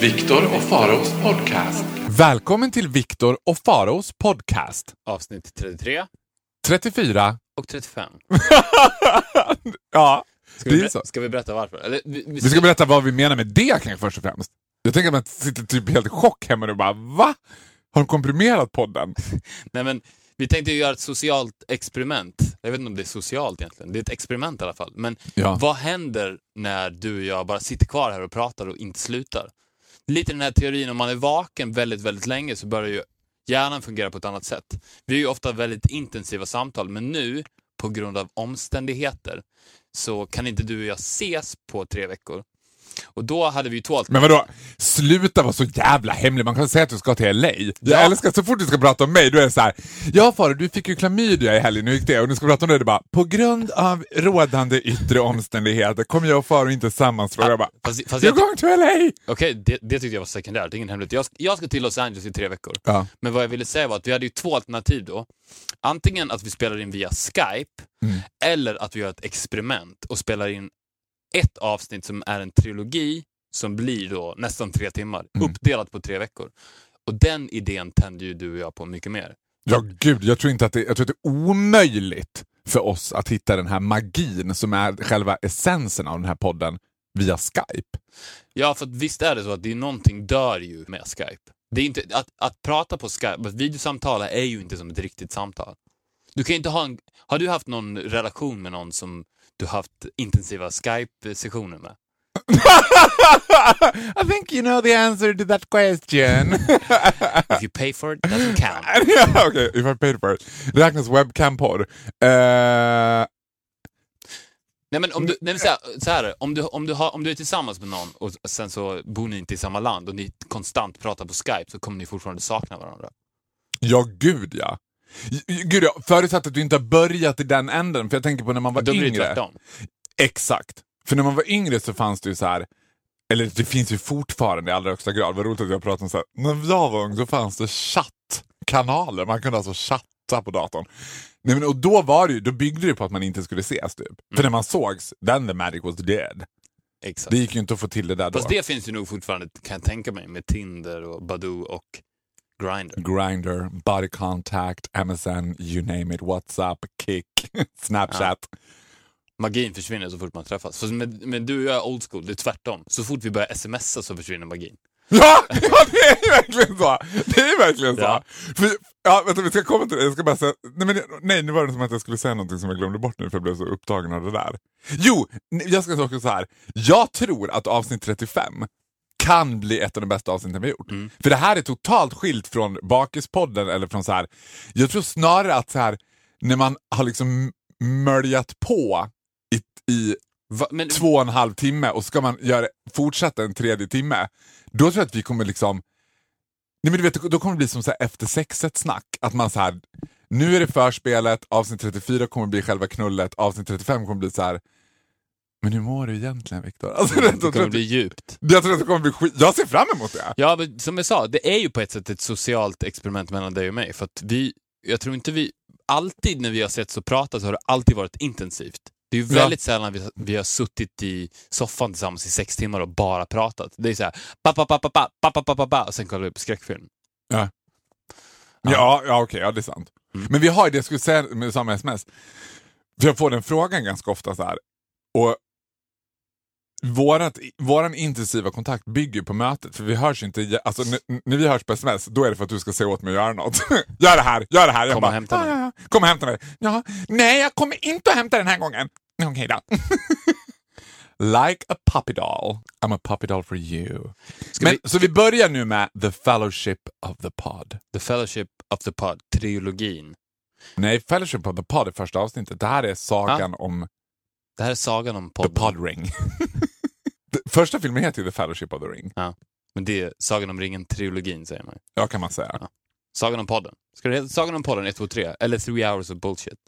Viktor och Faraos podcast. Välkommen till Viktor och Faraos podcast. Avsnitt 33 34. och 35. ja, Ska det vi, är ber- så. ska vi berätta varför? Eller, vi, vi, Vi ska berätta vad vi menar med det kanske först och främst. Jag tänker att man sitter typ helt i chock hemma och bara va? Har de komprimerat podden? Nej, men, vi tänkte ju göra ett socialt experiment. Jag vet inte om det är socialt egentligen. Det är ett experiment i alla fall. Men Ja. vad händer när du och jag bara sitter kvar här och pratar och inte slutar? Lite den här teorin, om man är vaken väldigt, väldigt länge så börjar ju hjärnan fungera på ett annat sätt. Vi har ju ofta väldigt intensiva samtal, men nu, på grund av omständigheter, så kan inte du och jag ses på tre veckor. Och då hade vi ju två Men vadå? Sluta vara så jävla hemlig. Man kan säga att du ska till LA. Jag Ja. älskar så fort du ska prata om mig, då är det så här. Ja Farao, du fick ju klamydia i helgen, hur gick det? Och nu ska prata om det, är bara, på grund av rådande yttre omständigheter kommer jag och Farao inte samman. Och jag bara, Fast, fast you're jag, going to LA! Okej, det, det tyckte jag var sekundärt, ingen hemlighet. Jag, ska- jag ska till Los Angeles i tre veckor. Ja. Men vad jag ville säga var att vi hade ju två alternativ då. Antingen att vi spelar in via Skype, Mm. eller att vi gör ett experiment och spelar in ett avsnitt som är en trilogi som blir då nästan tre timmar, Mm. uppdelat på tre veckor. Och den idén tände ju du och jag på mycket mer. Ja, gud, jag tror inte att det, jag tror att det är omöjligt för oss att hitta den här magin som är själva essensen av den här podden via Skype. Ja, för att visst är det så att det är någonting dör ju med Skype. Det är inte, att, att prata på Skype, att videosamtala är ju inte som ett riktigt samtal. Du kan inte ha en, har du haft någon relation med någon som du haft intensiva Skype-sessioner med? I think you know the answer to that question. If you pay for it, doesn't count. ja, Okej, if I paid for it. Räknas webcam-porr? Eh, Nej men om du, nej, så här, så här om, du, om, du har, om du är tillsammans med någon och sen så bor ni inte i samma land och ni konstant pratar på Skype så kommer ni fortfarande sakna varandra. ja, gud ja. Gud ja, förutsatt att du inte har börjat i den änden, för jag tänker på när man var Då blir det yngre. tvärtom. Exakt. För när man var yngre så fanns det ju så här. eller det finns ju fortfarande i allra högsta grad, vad roligt att jag pratar om så här. när jag var ung så fanns det chattkanaler, man kunde alltså chatta på datorn. Nej, men, och då var det ju, då byggde det på att man inte skulle ses typ. För när man sågs, then the magic was dead. Exakt. Det gick ju inte att få till det där då. Fast det finns ju nog fortfarande, kan jag tänka mig, med Tinder och Badoo och Grindr. Grindr, body contact, MSN, you name it, WhatsApp, Kick, Snapchat. Magin försvinner så fort man träffas. Fast med, med du och jag är old school, det är tvärtom. Så fort vi börjar smsa så försvinner magin. Ja, ja, det är ju verkligen så! Det är verkligen så. Ja. För, ja, vänta, vi ska komma till det. Jag ska bara säga, nej, men, nej, nu var det som att jag skulle säga någonting som jag glömde bort nu för jag blev så upptagen av det där. Jo, jag ska säga så här. Jag tror att avsnitt 35 kan bli ett av de bästa avsnitten vi har gjort. Mm. För det här är totalt skilt från Bakispodden eller från så här. Jag tror snarare att så här, när man har liksom möljat på i, i Va, men, två och en halv timme och ska man göra, fortsätta en tredje timme, då tror jag att vi kommer liksom... Nej men du vet, då kommer det bli som så här efter sexet-snack. Att man så här, nu är det förspelet, avsnitt 34 kommer bli själva knullet, avsnitt 35 kommer bli så här. Men hur mår du egentligen Viktor? Alltså, det kommer att, bli djupt. Jag tror att det kommer bli skit. Jag ser fram emot det. Ja, men som jag sa, det är ju på ett sätt ett socialt experiment mellan dig och mig. För att vi, jag tror inte vi, alltid när vi har sett och pratat så har det alltid varit intensivt. Det är ju väldigt ja. sällan vi, vi har suttit i soffan tillsammans i sex timmar och bara pratat. Det är såhär, pa pa pa-pa-pa-pa-pa och sen kollar vi på skräckfilm. Ja, ja, ja, ja okej, okay, ja det är sant. Mm. Men vi har ju det jag skulle säga med samma sms, för jag får den frågan ganska ofta så här, och vårat, våran intensiva kontakt bygger på mötet, för vi hörs inte, alltså när vi hörs på sms, då är det för att du ska säga åt mig att göra något. gör det här, gör det här. Jag Kom och hämta mig. ja, ja. Kom och hämta mig. Ja, nej, jag kommer inte att hämta den här gången. Okej då. like a puppy doll. I'm a puppy doll for you. Men, Så vi börjar nu med The Fellowship of the Pod. The Fellowship of the Pod, trilogin. Nej, Fellowship of the Pod är första avsnittet. Det här är sagan om Det här är sagan om The podden. Pod Ring. Första filmen heter ju The Fellowship of the Ring. Men det är Sagan om ringen-trilogin säger man. Ja, kan man säga. Sagan om podden. Ska det heta Sagan om podden 1, 2, 3? Eller Three hours of bullshit?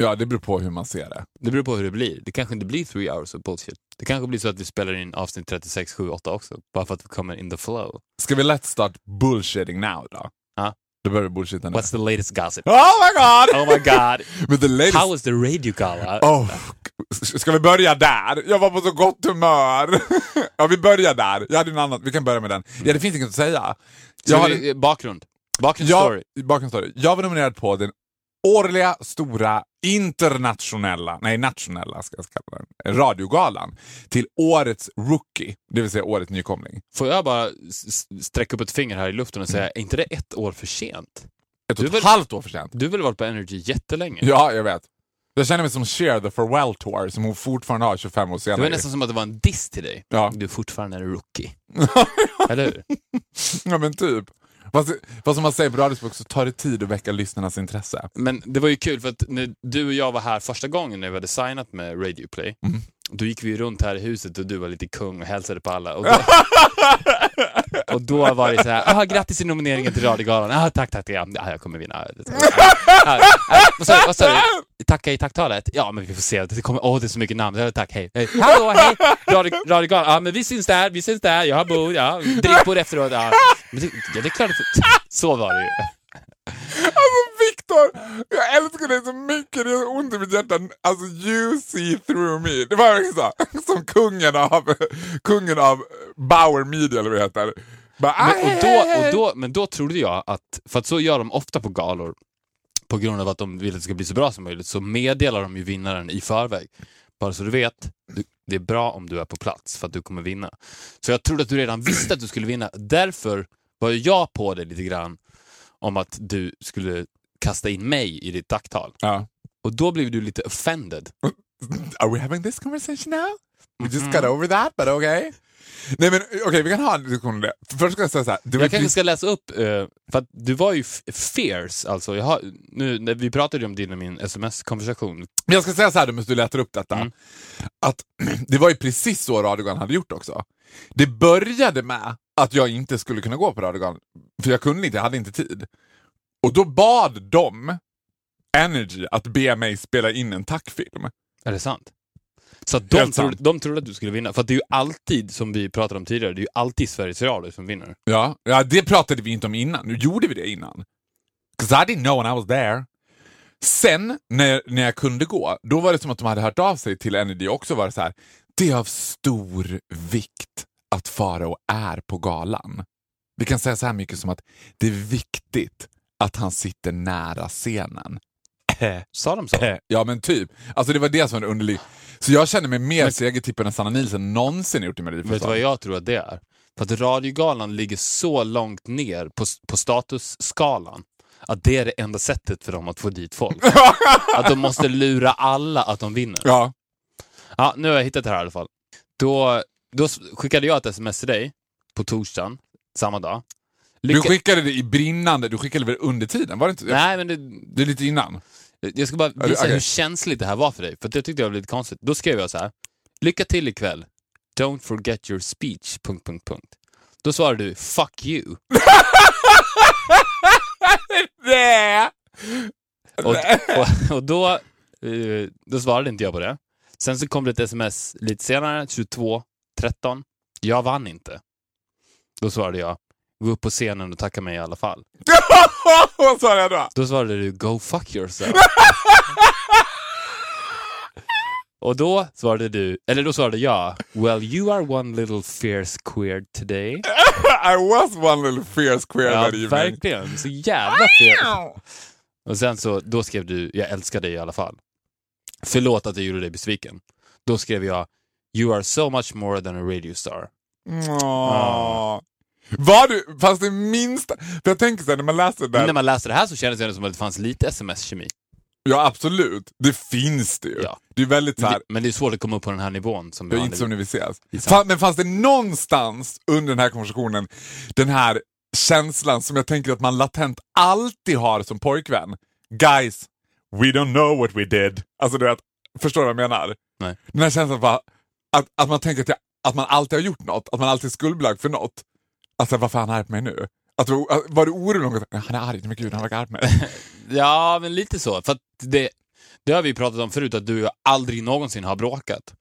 Ja, det beror på hur man ser det. Det beror på hur det blir. Det kanske inte blir three hours of bullshit. Det kanske blir så att vi spelar in avsnitt 36, 7, 8 också. Bara för att vi kommer in the flow. Ska vi let's start bullshitting now då? Då börjar nu. What's the latest gossip? Oh my god! Oh my god. Men the latest... How was the radio gala? Oh, ska vi börja där? Jag var på så gott humör. ja, vi börjar där. Jag hade en annan, vi kan börja med den. Ja, det finns inget att säga. Så Jag, vi- hade, Bakgrund. Bakgrundsstory. bakgrundsstory. jag var nominerad på den årliga stora internationella, nej nationella ska jag kalla den, radiogalan till årets rookie, det vill säga årets nykomling. Får jag bara sträcka upp ett finger här i luften och säga, är inte det ett år för sent? Ett och ett väl- halvt år för sent. Du har väl varit på Energy jättelänge? Ja, jag vet. Jag känner mig som Cher, the farewell tour, som hon fortfarande har 25 år Det senare. var nästan som att det var en diss till dig. Ja. Du är fortfarande en rookie. Eller hur? ja, men typ. Fast, fast som man säger på radiospråk så tar det tid att väcka lyssnarnas intresse. Men det var ju kul för att när du och jag var här första gången när vi hade signat med Radio Play, Mm. Då gick vi runt här i huset och du var lite kung och hälsade på alla. Och då, och då var det så här, ah, grattis till nomineringen till Radiogalan. Ah, tack, tack, ja, ja, jag kommer vinna. Ah, ah, vad sa du? Vad sa du? Tacka i tacktalet? Ja, men vi får se. Det kommer, åh, det är så mycket namn. Ja, Tack, hej. hej. Hallå, hej! Radio, radiogalan. Ja, men vi syns där, vi syns där. Jag har bord, ja. Drinkbord efteråt. Ja. Men det, ja, det är klart. Så var det ju. Alltså Viktor, jag älskar dig så mycket, det är ont i mitt hjärta. Alltså you see through me. Det var verkligen så, som kungen av, kungen av Bauer Media eller vad det heter. Bara, Men, och då, "Aj, och då, men då trodde jag att, för att så gör de ofta på galor, på grund av att de vill att det ska bli så bra som möjligt, så meddelar de ju vinnaren i förväg. Bara så du vet, du, det är bra om du är på plats för att du kommer vinna. Så jag trodde att du redan visste att du skulle vinna. Därför var jag på det lite grann om att du skulle kasta in mig i ditt tacktal. Ja. Och då blev du lite offended. Are we having this conversation now? We just Mhm. got over that, but okay. Nej men okej, vi kan ha en diskussion om det. Först ska jag säga så här. Jag kanske ska läsa upp, eh, för att du var ju fierce, alltså. Jag har, nu, när vi pratade ju om din och min sms-konversation. Men jag ska säga så här medan du letar upp detta. Mm. Att det var ju precis så Radiogalan hade gjort också. Det började med att jag inte skulle kunna gå på Radiogalan, för jag kunde inte, jag hade inte tid. Och då bad de Energy att be mig spela in en tackfilm. Är det sant? Så de, Helt trodde, sant. de trodde att du skulle vinna. För det är ju alltid, som vi pratade om tidigare, det är ju alltid Sveriges Radio som vinner. Ja, ja, det pratade vi inte om innan. Nu gjorde vi det innan. 'Cause I didn't know when I was there. Sen, när, när jag kunde gå, då var det som att de hade hört av sig till Energy också var det så här. Det är av stor vikt att Farao är på galan. Vi kan säga så här mycket som att det är viktigt att han sitter nära scenen. Sa de så? Ja men typ. Alltså det var det som var underligt. Så jag känner mig mer segertippad än Sanna Nielsen någonsin gjort i Vet du Melodifestivalen. vad jag tror att det är? För att Radiogalan ligger så långt ner på, på statusskalan att det är det enda sättet för dem att få dit folk. att de måste lura alla att de vinner. Ja. Ja, nu har jag hittat det här i alla fall. Då, då skickade jag ett sms till dig på torsdagen, samma dag. Du Lycka... skickade det i brinnande, du skickade väl under tiden? Var det inte? Nej, men det, Det är lite innan. Jag ska bara du- visa okej. hur känsligt det här var för dig, för det tyckte jag var lite konstigt. Då skrev jag så här. Lycka till ikväll. Don't forget your speech... Punkt, punkt, punkt. Då svarade du fuck you. Och, och, och då, eh, då svarade inte jag på det. Sen så kom det ett sms lite senare, 22.13. Jag vann inte. Då svarade jag, gå upp på scenen och tacka mig i alla fall. Vad sa jag då? Då svarade du, go fuck yourself. och då svarade du, eller då svarade jag, well you are one little fierce queer today. I was one little fierce queer Ja, that evening. verkligen. Så jävla fierce. Och sen så, då skrev du, jag älskar dig i alla fall. Förlåt att jag gjorde dig besviken. Då skrev jag, you are so much more than a radio star. Var du, fanns det minsta... För jag tänker så här, när man läser det Men där, när man läste det här så kändes det som att det fanns lite sms-kemi. ja absolut, det finns det ju. Ja. Det är väldigt så Men här, det, men det är svårt att komma upp på den här nivån. Som det är inte som hade- när vi ses. Fan, men fanns det någonstans under den här konversationen den här känslan som jag tänker att man latent alltid har som pojkvän? Guys, we don't know what we did. Alltså du vet, förstår du vad jag menar? Nej. Den här känslan bara, att, att man tänker att, jag, att man alltid har gjort något, att man alltid är skuldbelagd för något. Alltså varför är han arg på mig nu? Att, du- var du orolig någon gång? Han är arg, men gud han verkar arg på mig. Ja, men lite så. För det, det har vi pratat om förut, att du aldrig någonsin har bråkat.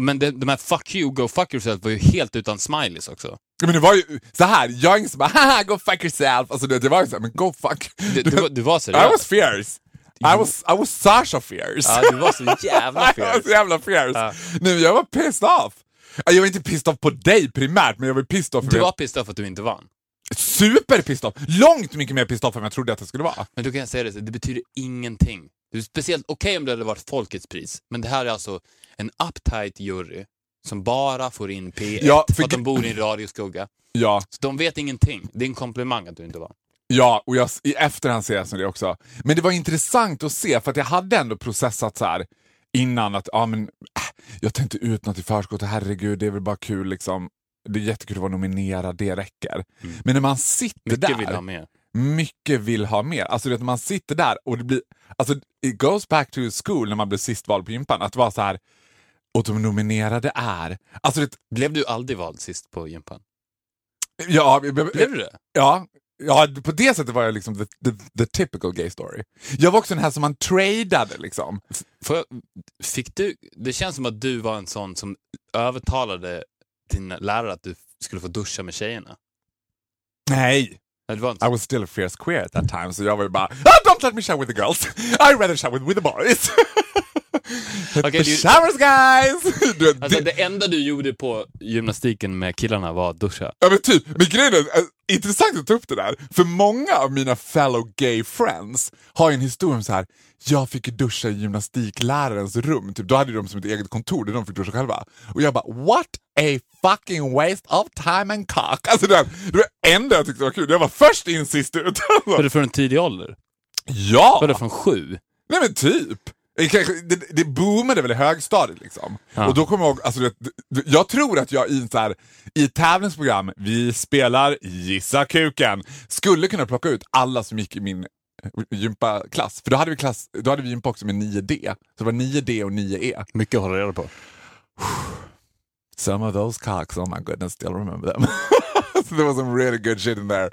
Men det, de här fuck you, go fuck yourself var ju helt utan smileys också. Men det var ju så här, jag är inte så bara haha go fuck yourself. Alltså det, det var ju så här, men go fuck. Du, du, du var I seriös. was fierce. I was, I was Sasha fierce. Ja, du var så jävla jag var så fierce. jävla fierce. Ja. Nej, jag var pissed off. Jag var inte pissed off på dig primärt, men jag var pissed off. Du var pissed off att du inte vann. Super pissed off. Långt mycket mer pissed off än jag trodde att det skulle vara. Men då kan jag säga det, det betyder ingenting. Det är speciellt okej om det hade varit folkets pris, men det här är alltså en uptight jury som bara får in P1 Ja, för för att de bor i en radioskugga. Ja, Så de vet ingenting. Det är en komplimang att du inte vann. Ja, och jag, i efterhand ser jag som det också. Men det var intressant att se, för att jag hade ändå processat så här innan att ja, men, äh, jag inte ut något i förskott, herregud, det är väl bara kul liksom. Det är jättekul att vara nominerad, det räcker. Men när man sitter Mm. Mycket där, vill ha mer. mycket vill ha mer. Alltså vet, när man sitter där och det blir, alltså it goes back to school när man blev sist vald på gympan, att det var så här, och de nominerade är, alltså det, Blev du aldrig vald sist på gympan? ja, Blev du det? Ja, ja, på det sättet var jag liksom the, the, the typical gay story. Jag var också den här som man tradade liksom. Jag, fick du, det känns som att du var en sån som övertalade din lärare att du skulle få duscha med tjejerna. Nej, Nej, Det var inte I was still a fierce queer at that time, så jag var ju bara ah, “Don't let me shower with the girls, I'd rather shower with the boys”. Du- showers guys! Du Alltså det, enda du gjorde på gymnastiken med killarna var att duscha. ja, men typ, men grejen är, äh, intressant att ta upp det där, för många av mina fellow gay friends har ju en historia om så här. jag fick duscha i gymnastiklärarens rum, typ, då hade de som ett eget kontor där de fick duscha själva. Och jag bara, what a fucking waste of time and cock. Alltså det, det var det enda jag tyckte var kul, jag var först in sist ut. Var det från en tidig ålder? ja! Var det från sju? Nej men typ. Det, kanske, det, det boomade väl i högstadiet liksom. Ja. Och då kommer jag ihåg, alltså, jag tror att jag i, en så här, i ett tävlingsprogram, vi spelar Gissa kuken, skulle kunna plocka ut alla som gick i min eh, gympaklass. För då hade vi, klass, då hade vi gympa också med 9D. Så det var 9D och 9E. Mycket att hålla reda på. Some of those cocks, oh my goodness, still remember them. so there was some really good shit in there.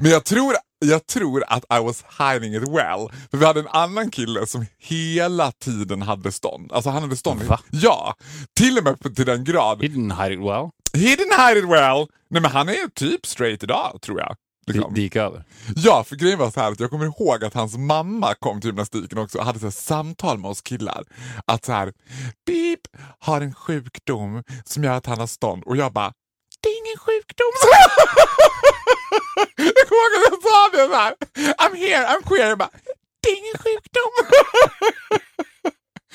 Men jag tror, jag tror att I was hiding it well. För vi hade en annan kille som hela tiden hade stånd. Alltså han hade stånd. Va? Ja, till och med till den grad. He didn't hide it well. He didn't hide it well. Nej men han är typ straight idag tror jag. Liksom. det gick över. Ja, för grejen var så här att jag kommer ihåg att hans mamma kom till gymnastiken också och hade så samtal med oss killar. Att så här, Beep har en sjukdom som gör att han har stånd. Och jag bara, det är ingen sjukdom. jag kommer ihåg att jag sa det så här. I'm here, I'm queer. Jag bara, det är ingen sjukdom.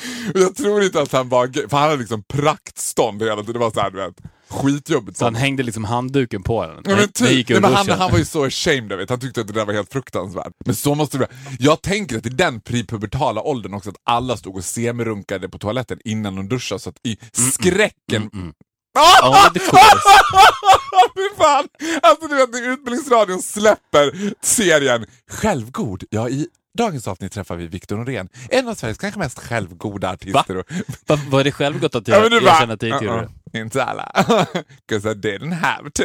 Jag tror inte att han var för han hade liksom praktstånd hela tiden. Det var så här, du vet, skitjobbigt. Så han hängde liksom handduken på den. Ja, men typ, nej, men han, han var ju så ashamed it. Han tyckte att det där var helt fruktansvärt. Men så måste det vara. Jag tänker att i den prepubertala åldern också att alla stod och semirunkade på toaletten innan de duschade så att i skräcken... Mm. Ah! Ja, det Fy fan! Alltså du vet Utbildningsradion släpper serien Självgod. Ja, i dagens avsnitt träffar vi Viktor Norén. En av Sveriges kanske mest självgoda artister. Och, Va, var det självgott att Ja, jag bara, att jag inte gjorde det? "Uh-uh, Inte alla. 'Cause I didn't have to.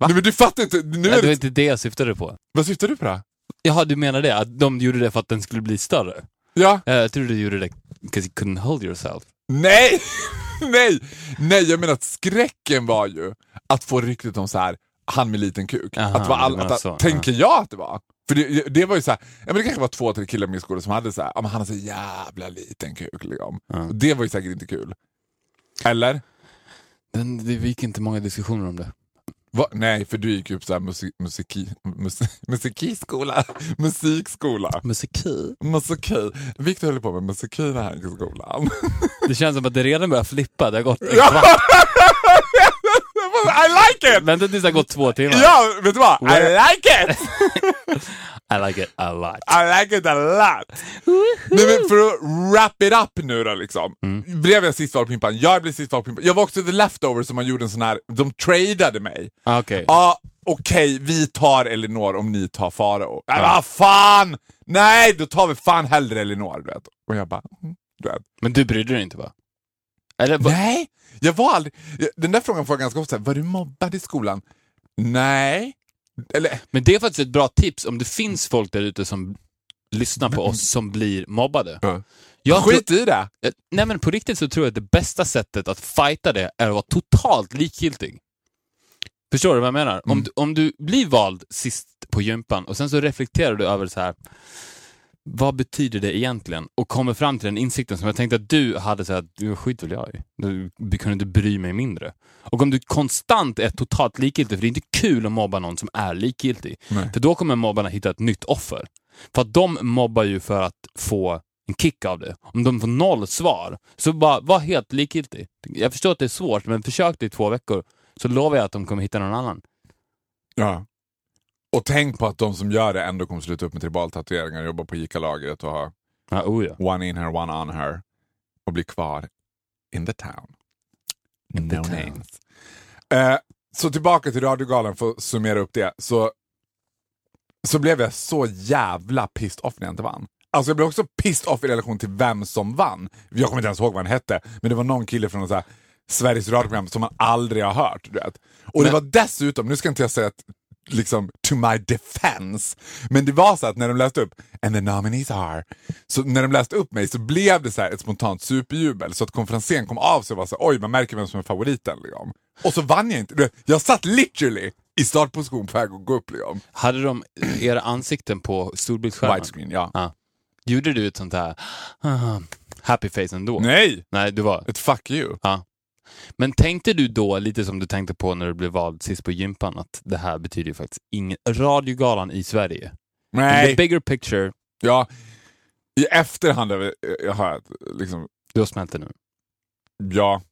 Nej, men du fattar inte. Nu Nej, är det var det, inte det jag syftade på. vad syftar du på då? Jaha, du menar det? Att de gjorde det för att den skulle bli större? Ja. Jag trodde du gjorde det because you couldn't hold yourself. Nej! Nej! Nej, jag menar att skräcken var ju att få ryktet om så här han med liten kuk. Aha, att var all, att, så, tänker jag att det var. För det, det var ju så här, ja, men det kanske var två, tre killar i min skola som hade så här, ja, men han har så jävla liten kuk. Liksom. Ja. Det var ju säkert inte kul. Eller? Den, det gick inte många diskussioner om det. Va? Nej, för du gick ju på musik, musiki, musik, musikiskola. Musikskola. Musiki. Musiki. Victor höll på med musiki när han gick i skolan. Det känns som att det redan börjar flippa. Det har gått en kvart. I like it! Vänta tills det har gått två timmar. Ja, vet du vad? I Where- like it! I like it a lot. I like it a lot! Nej, men för att wrap it up nu då liksom. Blev jag sist vald på Pimpan? Jag blev sist vald på Pimpan. Jag var också the leftover som man gjorde en sån här, de tradade mig. Ah, Okej. Ja, okej, vi tar Elinor om ni tar Farao. Nej, vad fan! Nej, då tar vi fan hellre Elinor, du vet. Och jag bara, mm, du vet. Men du brydde dig inte va? Eller, va? Nej, jag var aldrig... Den där frågan får jag ganska ofta. Var du mobbad i skolan? Nej. Eller, Men det är faktiskt ett bra tips om det finns folk där ute som lyssnar på oss som blir mobbade. Ja. Jag Skit i det! Eh, Nej men på riktigt så tror jag att det bästa sättet att fighta det är att vara totalt likgiltig. Förstår du vad jag menar? Om, Mm. du, om du blir vald sist på gympan och sen så reflekterar du över så här. Vad betyder det egentligen? Och kommer fram till den insikten som jag tänkte att du hade så här, du skit väl jag i. Du, du kunde inte bry mig mindre. Och om du konstant är totalt likgiltig, för det är inte kul att mobba någon som är likgiltig. Nej. För då kommer mobbarna hitta ett nytt offer. För att de mobbar ju för att få en kick av det. Om de får noll svar, så bara var helt likgiltig. Jag förstår att det är svårt, men försök det i två veckor, så lovar jag att de kommer hitta någon annan. Ja. Och tänk på att de som gör det ändå kommer sluta upp med tribaltatueringar, jobba på ICA-lagret och ha Ja, oh ja. one in her, one on her och bli kvar in the town. In the no town. names. Eh, så tillbaka till radiogalan för att summera upp det. Så, så blev jag så jävla pissed off när jag inte vann. Alltså jag blev också pissed off i relation till vem som vann. Jag kommer inte ens ihåg vad han hette, men det var någon kille från så här Sveriges radioprogram som man aldrig har hört. Och det Men- var dessutom, nu ska inte jag säga att liksom to my defense, men det var så att när de läste upp and the nominees are, så när de läste upp mig så blev det så här ett spontant superjubel så att konferensen kom av sig och var så oj man märker vem som är favoriten. Liksom. Och så vann jag inte. Jag satt literally i startposition på väg att gå upp. Liksom. Hade de era ansikten på storbildsskärmen? Widescreen, ja. Ja. Gjorde du ett sånt här ah, happy face ändå? Nej, Nej, du var... ett fuck you. Ja. Men tänkte du då, lite som du tänkte på när du blev vald sist på gympan, att det här betyder ju faktiskt ingen... Radiogalan i Sverige. The Nej, bigger picture, ja. I efterhand har jag liksom, du har smält det nu. ja.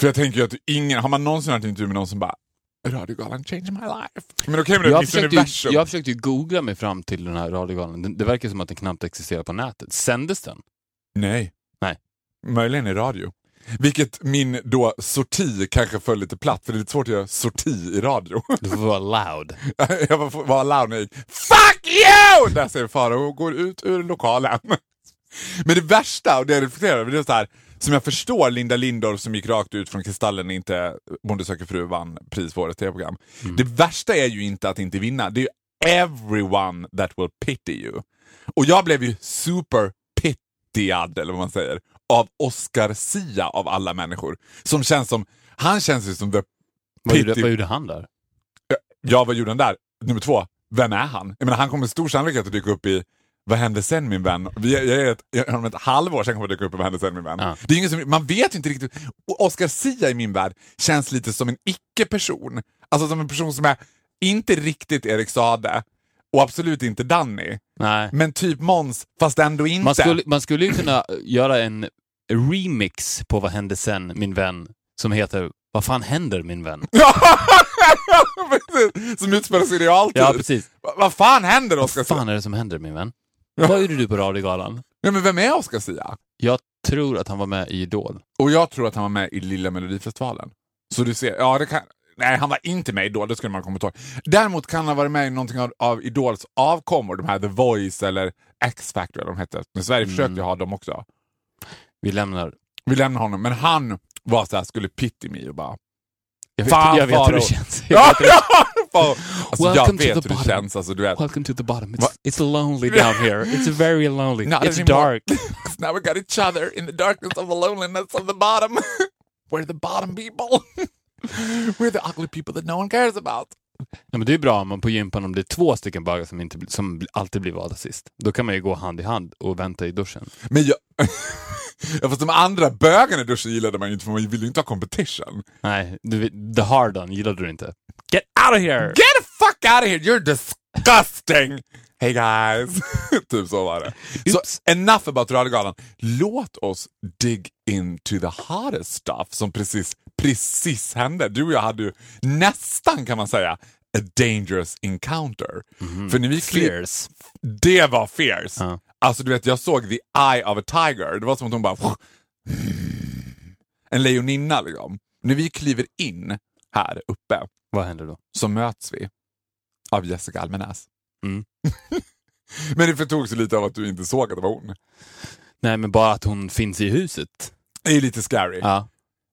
För jag tänker ju att ingen, har man någonsin hört en intervju med någon som bara Radiogalan changed my life. Men okej, men det Jag finns universum. jag försökte ju googla mig fram till den här radiogalan. Det, det verkar som att den knappt existerar på nätet. Sändes den? Nej. Nej. Möjligen i radio. Vilket min då sorti kanske föll lite platt, för det är lite svårt att göra sorti i radio. Du får vara loud. jag var, var loud när jag gick Fuck you! Där säger Farao och går ut ur lokalen. Men det värsta, och det jag reflekterar över, det är så här, som jag förstår Linda Lindorff som gick rakt ut från Kristallen inte Bonde söker fru vann pris för årets tv-program. Det värsta är ju inte att inte vinna, det är ju everyone that will pity you. Och jag blev ju super pittiad, eller vad man säger, av Oscar Sia av alla människor. Som känns som, han känns ju som the Vad gjorde, vad gjorde han där? Ja, vad gjorde han där? Nummer två, vem är han? Jag menar, han kommer med stor sannolikhet att dyka upp i Vad hände sen min vän? Vi, jag, jag, ett, om ett halvår sen kommer jag dyka upp i Vad hände sen min vän? Ja. Det är ingen som, man vet ju inte riktigt. Oscar Sia i min värld känns lite som en icke-person. Alltså som en person som är inte riktigt Erik Sade och absolut inte Danny. Nej. Men typ Måns, fast ändå inte. Man skulle, man skulle ju kunna göra en remix på Vad hände sen, min vän, som heter Vad fan händer, min vän? Som utspelar sig i realtid. Ja, precis. Va- Vad fan händer Oscar Vad fan är det som händer, min vän? Vad gjorde du på Radiogalan? Ja, men vem är Oscar Sia? Jag tror att han var med i Idol. Och jag tror att han var med i Lilla Melodifestivalen. Så du ser, ja det kan... Nej, han var inte med i Idol, det skulle man komma ihåg. Däremot kan han ha varit med i någonting av, av Idols avkommor, de här The Voice eller X-Factor eller de hette. Men Sverige Mm. försökte ju ha dem också. Vi lämnar... Vi lämnar honom, men han var så här, skulle pity me och bara... Jag vet, Fan, jag vet hur det känns. Jag Ja, vet. Alltså, jag Welcome to vet the hur det känns, alltså du vet. Welcome to the bottom. It's, Va- it's lonely down here. It's very lonely. Not it's anymore. dark. Now we got each other in the darkness of the loneliness of the bottom. We're the bottom people. We're the ugly people that no one cares about. Ja, men det är bra om man på gympan om det är två stycken bögar som, inte, som alltid blir valda sist. Då kan man ju gå hand i hand och vänta i duschen. Men jag... ja, fast de andra bögarna i duschen gillade man ju inte för man ville ju inte ha competition. Nej, du, the hard on gillade du inte. Get out of here! Get the fuck out of here, you're disgusting! Hey guys! typ så var det. Så enough about radiogalan. Låt oss dig into the hottest stuff som precis, precis hände. Du och jag hade ju nästan kan man säga a dangerous encounter. För när vi Fierce. Det var fierce. Ja. Alltså du vet, jag såg the eye of a tiger. Det var som att hon bara... En lejoninna liksom. När vi kliver in här uppe Vad händer då? så möts vi av Jessica Almenäs. Mm. Men det förtog sig lite av att du inte såg att det var hon. Nej, men bara att hon finns i huset. Det är lite scary. Ja.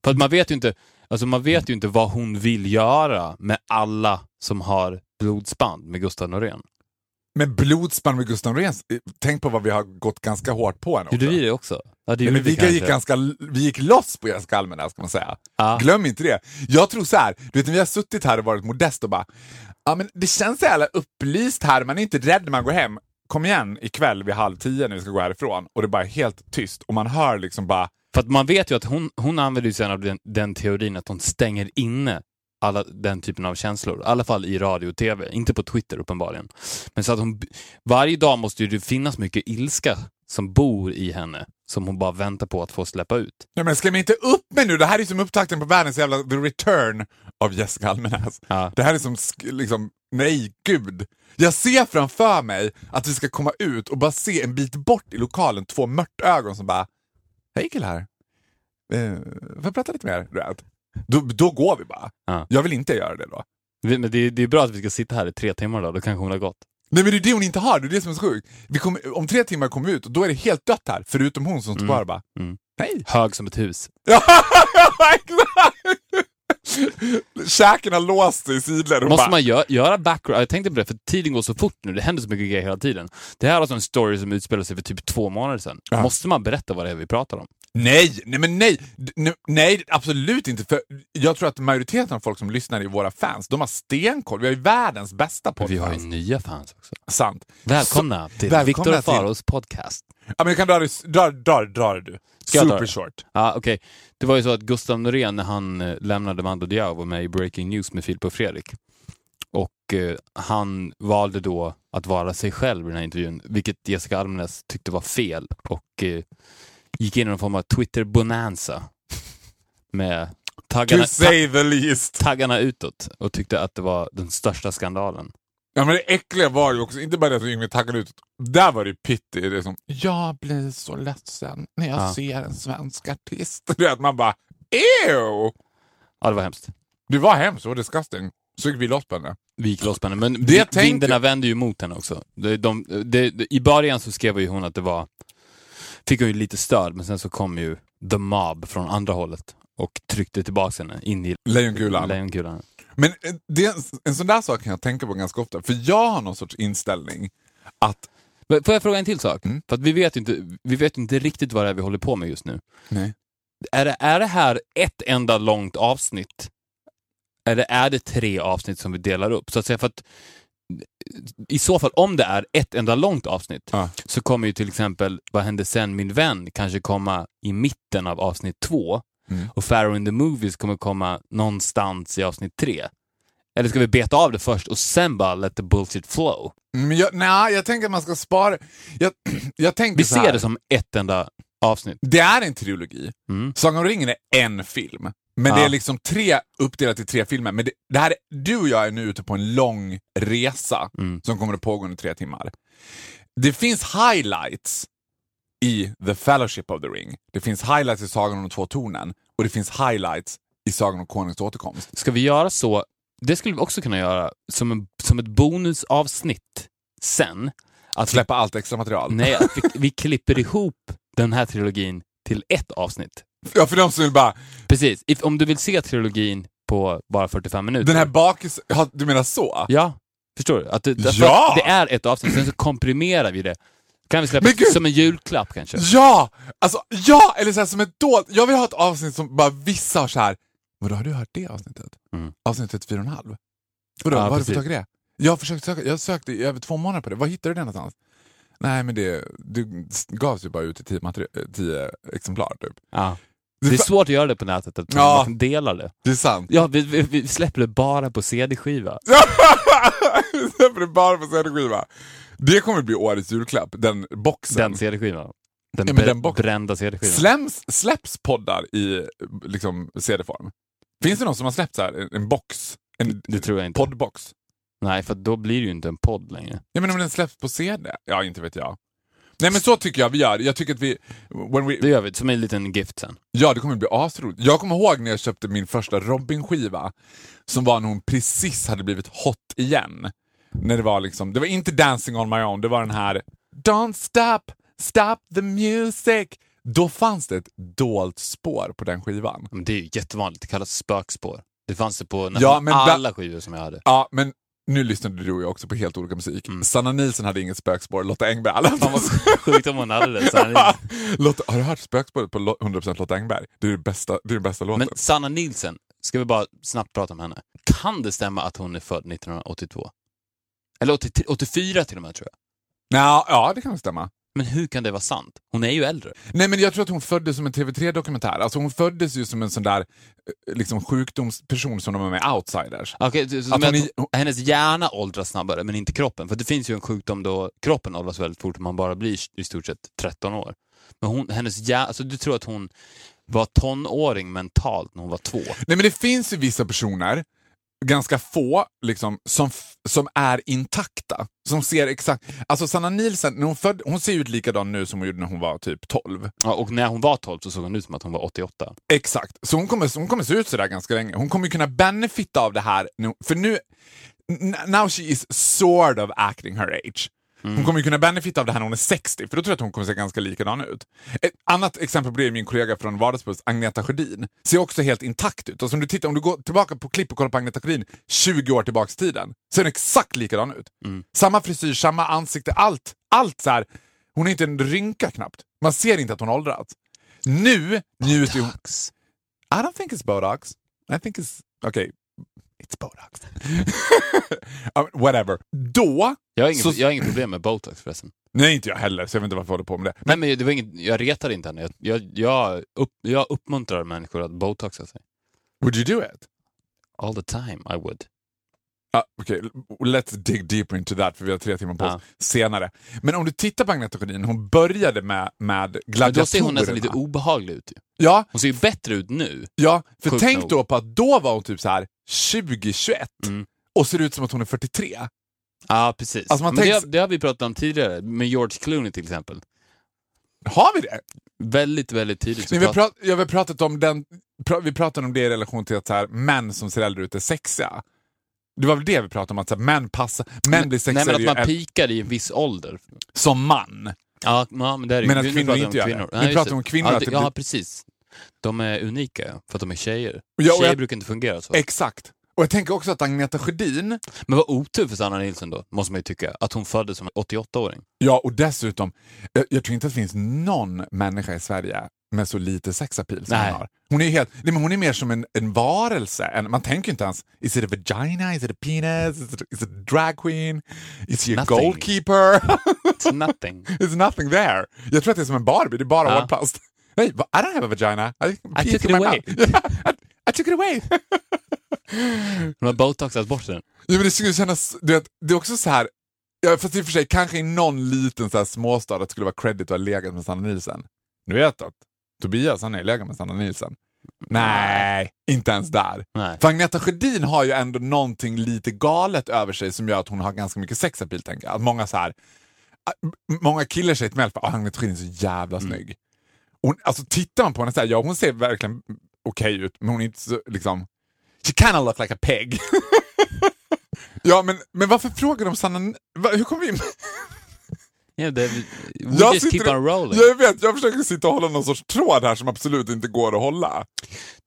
För att man vet ju inte, alltså man vet ju inte vad hon vill göra med alla som har blodsband med Gustav Norén. Men blodspann med Gustav Norén, tänk på vad vi har gått ganska hårt på henne Gjorde också. vi det också? Ja, det Nej, gjorde men vi, kanske. gick ganska, vi gick loss på Jessica Almenäs kan man säga. Ja. Glöm inte det. Jag tror så här, du vet när vi har suttit här och varit modest och bara, ja men det känns så jävla upplyst här, man är inte rädd när man går hem. Kom igen ikväll vid halv tio när vi ska gå härifrån och det är bara helt tyst och man hör liksom bara, För att man vet ju att hon, hon använder sen av den, den teorin att hon stänger inne alla den typen av känslor. I alla fall i radio och tv. Inte på Twitter uppenbarligen. Men så att hon, varje dag måste ju det finnas mycket ilska som bor i henne. Som hon bara väntar på att få släppa ut. ja men mig inte upp med nu, det här är som upptakten på världens jävla the return av Jessica Almenäs. Ja. Det här är som, liksom, nej gud. Jag ser framför mig att vi ska komma ut och bara se en bit bort i lokalen två mörtögon som bara, hej killar. Eh, får jag prata lite mer? Då, då går vi bara. Ja. Jag vill inte göra det då. Men det, det är bra att vi ska sitta här i tre timmar då, då kanske hon har gått. Nej men det är det hon inte har, det är det som är så sjukt. Vi kommer, om tre timmar kommer vi ut och då är det helt dött här, förutom hon som står Mm. kvar bara, Mm. hej. Hög som ett hus. Ja, exakt! Käken har låst sig i sidled Måste bara, man gö- göra background? Jag tänkte på det, för tiden går så fort nu. Det händer så mycket grejer hela tiden. Det här är alltså en story som utspelar sig för typ två månader sedan. Ja. Måste man berätta vad det är vi pratar om? Nej, nej men nej, nej, absolut inte. För jag tror att majoriteten av folk som lyssnar är våra fans. De har stenkoll. Vi har ju världens bästa Men vi har ju podcast. nya fans också. Sant. Välkomna till Viktor till- och Faros podcast. Ja, men jag kan dra det, dra, dra, dra du. Ska Super short. Ja, okej. Det var ju så att Gustav Norén, när han eh, lämnade Mando Diao, var med i Breaking News med Filip och Fredrik. Och eh, han valde då att vara sig själv i den här intervjun, vilket Jessica Almenäs tyckte var fel. Och eh, gick in i någon form av Twitter-bonanza. Med taggarna, To say the least. taggarna utåt och tyckte att det var den största skandalen. Ja, men det äckliga var ju också, inte bara det att Yngve taggade ut, där var det ju pitti. Det som, jag blir så ledsen när jag Ja. ser en svensk artist. Du vet, man bara, ew! Ja, det var hemskt. Det var hemskt, det var disgusting. Så gick vi loss på henne. Vi gick loss på henne. Men Det vi- vindarna vände ju mot henne också. De, de, de, de, I början så skrev ju hon att det var... Fick hon ju lite stöd, men sen så kom ju the mob från andra hållet och tryckte tillbaka henne in i Lejonkulan. lejonkulan. Men eh, det, en- sån där sak kan jag tänka på ganska ofta, för jag har någon sorts inställning att... Men Får jag fråga en till sak? Mm. För vi vet ju inte, vi vet inte riktigt vad det är vi håller på med just nu. Nej. Är det, är det här ett enda långt avsnitt? Eller är det tre avsnitt som vi delar upp? Så att säga, för att i så fall, om det är ett enda långt avsnitt, Ja. så kommer ju till exempel Vad hände sen min vän kanske komma i mitten av avsnitt två Mm. och Pharaoh in the Movies kommer komma någonstans i avsnitt tre. Eller ska vi beta av det först och sen bara let the bullshit flow? Men jag, nej, jag tänker att man ska spara... Jag, jag tänker Vi så här. ser det som ett enda avsnitt. Det är en trilogi. Mm. Sagan om ringen är en film. Men Ja. det är liksom tre uppdelat i tre filmer. Men det, det här är, du och jag är nu ute på en lång resa Mm. som kommer att pågå under tre timmar. Det finns highlights i The Fellowship of the Ring. Det finns highlights i Sagan om de två tornen och det finns highlights i Sagan om konungens återkomst. Ska vi göra så, det skulle vi också kunna göra som, en, som ett bonusavsnitt sen. Att vi, Släppa allt extra material. nej, att vi, vi klipper ihop den här trilogin till ett avsnitt. Ja, för de som vill bara, Precis, If, om du vill se trilogin på bara 45 minuter. den här bakis... Ja, du menar så? Ja, förstår du? Att det, Ja! det är ett avsnitt, sen så komprimerar vi det. Kan vi släppa som en julklapp kanske? Ja! Alltså, ja! Eller så här, som ett dolt. Jag vill ha ett avsnitt som bara vissa har så här. Vadå, har du hört det avsnittet? Mm. Avsnittet 4,5? Vadå, Ja, vad har du fått tag i det? Jag har försökt söka, jag sökte i över två månader på det. Var hittade du det någonstans? Nej, men det, det gavs ju bara ut i tio, tio exemplar typ. Ja. Det är svårt att göra det på nätet, att Ja. man det. Det är sant. Ja, vi, vi, vi släpper det bara på CD-skiva. Släpper det bara på CD-skiva. Det kommer bli årets julklapp, den boxen. Den CD-skivan. Den, Ja, br- den brända CD-skivan. Släpps poddar i liksom, CD-form? Finns det någon som har släppt så här, en, en box? En Det tror jag inte. poddbox? Nej, för då blir det ju inte en podd längre. Ja, men om den släpps på CD? Ja, inte vet jag. Nej men så tycker jag vi gör. Jag tycker att vi... When we Det gör vi, som en liten gift sen. ja, det kommer bli asroligt. Jag kommer ihåg när jag köpte min första Robin-skiva, som var när hon precis hade blivit hot igen. När det var liksom, det var inte Dancing on my own, det var den här Don't stop, stop the music. Då fanns det ett dolt spår på den skivan. Men det är ju jättevanligt, det kallas spökspår. Det fanns det på nästan Ja, alla skivor som jag hade. Ja, men nu lyssnade du och jag också på helt olika musik. Mm. Sanna Nilsson hade inget spökspår, Lotta Engberg. Fan vad sjukt om hon hade det. Lotta, har du hört spökspåret på Lo- 100% Lotta Engberg? Det är den bästa, det är den bästa låten. Men Sanna Nilsen, ska vi bara snabbt prata om henne. Kan det stämma att hon är född 1982? Eller 83, 84 till och med tror jag. Nja, ja, det kan stämma. Men hur kan det vara sant? Hon är ju äldre. Nej men jag tror att hon föddes som en TV3-dokumentär. Alltså hon föddes ju som en sån där eh, liksom, sjukdomsperson som de var med Outsiders. Okej, så, Att hon, hennes hjärna åldras snabbare, men inte kroppen. För det finns ju en sjukdom då kroppen åldras väldigt fort och man bara blir i stort sett 13 år. Men hon, hennes hjärna, alltså du tror att hon var tonåring mentalt när hon var två? Nej men det finns ju vissa personer, ganska få, liksom, som, som är intakta. Som ser exakt... Alltså Sanna Nielsen, när hon, född, hon ser ut likadan nu som hon gjorde när hon var typ 12. Ja, och när hon var 12 så såg hon ut som att hon var 88. Exakt, så hon kommer, hon kommer se ut sådär ganska länge. Hon kommer kunna benefitta av det här, nu, för nu... Now she is sort of acting her age. Hon kommer ju kunna benefitta av det här när hon är 60, för då tror jag att hon kommer se ganska likadan ut. Ett annat exempel på det är min kollega från Vardagspuls, Agneta Sjödin. Ser också helt intakt ut. Alltså om, du tittar, om du går tillbaka på klipp och kollar på Agneta Sjödin 20 år tillbaka i tiden, ser hon exakt likadan ut. Samma frisyr, samma ansikte, allt. Allt så här. Hon är inte en rynka knappt. Man ser inte att hon åldrats. Nu njuter hon... I don't think it's Botox. I think it's... Okay, it's Botox. Whatever. Då... Jag har, ingen, Så- jag har inget problem med botox förresten. Nej, inte jag heller, så jag vet inte varför jag håller på med det. Nej, men det var inget, jag retar inte henne. Jag, jag, jag, upp, jag uppmuntrar människor att botoxa sig. Would you do it? All the time, I would. Uh, Okej, let's dig deeper into that för vi har tre timmar på oss senare. Men om du tittar på Agneta Sjödin, hon började med, med Men gladiatorerna. då ser hon nästan lite obehaglig ut. Ja, Hon ser ju bättre ut nu. ja för tänk nog. då på att då var hon typ så här 20-21 Mm. och ser ut som att hon är 43. Ja, precis. Alltså, man Men det, har- det har vi pratat om tidigare, med George Clooney till exempel. Har vi det? Väldigt, väldigt tidigt. så Nej, vi, prat- ja, vi pratat om den, pra, vi pratade om det i relation till att så här, män som ser äldre ut är sexiga. Det var väl det vi pratade om, att så här, män passar, män blir Nej, sexigare men att man äl- pikar i en viss ålder. som man. Ja, ja men det är Men att kvinnor inte gör det. Vi Nej, pratar om kvinnor, Ja, det, ja, precis. De är unika, för att de är tjejer. Ja, tjejer jag- brukar inte fungera så. Exakt. Och jag tänker också att Agneta Sjödin, Men vad otur för Sanna Nilsson då, måste man ju tycka. Att hon föddes som en 88-åring. ja och dessutom, jag, jag tror inte att det finns någon människa i Sverige med så lite sexappeal som Nej. hon har. Hon är, helt, nej, men hon är mer som en, en varelse. En, man tänker inte ens, is it a vagina, is it a penis, is it, is it a drag queen, is she a Nothing. goalkeeper? It's nothing. There's nothing there. Jag tror att det är som en Barbie, det är bara Ja. hårplast. Va- I don't have a vagina. I, I took it away. I, I took it away. Hon har botoxat bort den. Ja, men det skulle kännas, du vet, det är också så här, ja, fast i och för sig kanske i någon liten så här småstad att det skulle vara credit att ha legat med Sanna Nielsen. Du vet att Tobias han är legat med Sanna Nielsen. Nej, inte ens där. Nej. För Agneta Sjödin har ju ändå någonting lite galet över sig som gör att hon har ganska mycket sexappeal, tänker jag. Att många så här, många killar säger till mig att Agneta Sjödin är så jävla snygg. Hon, alltså tittar man på henne så här, ja hon ser verkligen okej ut, men hon är inte så liksom, she kinda look like a pig. ja men, men varför frågar de Sanna, va, hur kom vi in? Yeah, we Jag just keep on rolling. Jag vet, jag försöker sitta och hålla någon sorts tråd här som absolut inte går att hålla.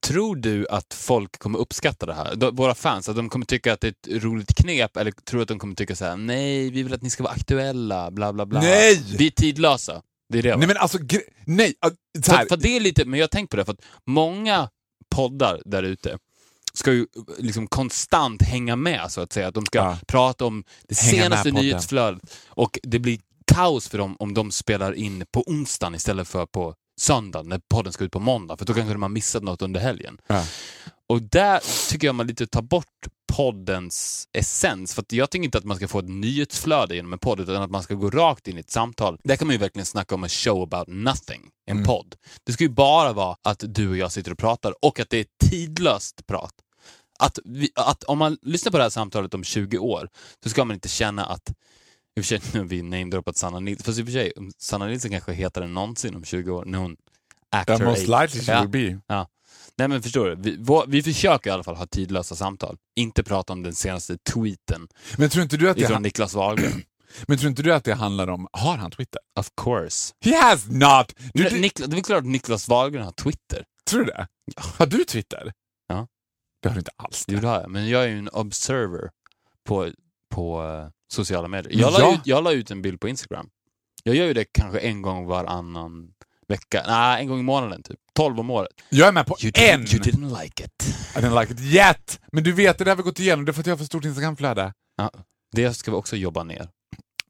Tror du att folk kommer uppskatta det här? De, våra fans, att de kommer tycka att det är ett roligt knep eller tror du att de kommer tycka så här: nej, vi vill att ni ska vara aktuella, bla bla bla. Nej! Vi är tidlösa. Det är det. va? Nej men alltså, nej. Så här, För, för det är lite, men jag har tänkt på det, för att många poddar där ute ska ju liksom konstant hänga med, så att säga. Att de ska Ja. prata om det Hänga senaste nyhetsflödet. Och det blir kaos för dem om de spelar in på onsdagen istället för på söndagen, när podden ska ut på måndag, för då kanske de har missat något under helgen. Ja. Och där tycker jag man lite tar bort poddens essens. För jag tycker inte att man ska få ett nyhetsflöde genom en podd, utan att man ska gå rakt in i ett samtal. Där kan man ju verkligen snacka om en show about nothing, en Mm. podd. Det ska ju bara vara att du och jag sitter och pratar och att det är tidlöst prat. Att, vi, att om man lyssnar på det här samtalet om 20 år, så ska man inte känna att i och för sig, nu har vi namedroppat Sanna Nilsson, fast i och för sig, Sanna Nilsson kanske är hetare än någonsin om 20 år, när hon actor most likely she Ja. will be. Ja. Nej men förstår du, vi, vår, vi försöker i alla fall ha tidlösa samtal. Inte prata om den senaste tweeten Men tror inte du att det, ifrån han- Niklas Wahlgren. men tror inte du att det handlar om, har han Twitter? of course. He has not! Du, Men du, Niklas, det är klart att Niklas Wahlgren har Twitter. tror du det? Har du Twitter? Ja. Det har du inte alls. Jo, det har jag. Men jag är ju en observer på på eh, sociala medier. Jag la, Ja. ut, jag la ut en bild på Instagram. Jag gör ju det kanske en gång varannan vecka. Nej, en gång i månaden typ. 12 om året. Jag är med på You, en. didn't, you didn't like it. I didn't like it yet. Men du vet, det där har vi gått igenom. Det är för att jag har för stort Instagramflöde. Ja, det ska vi också jobba ner.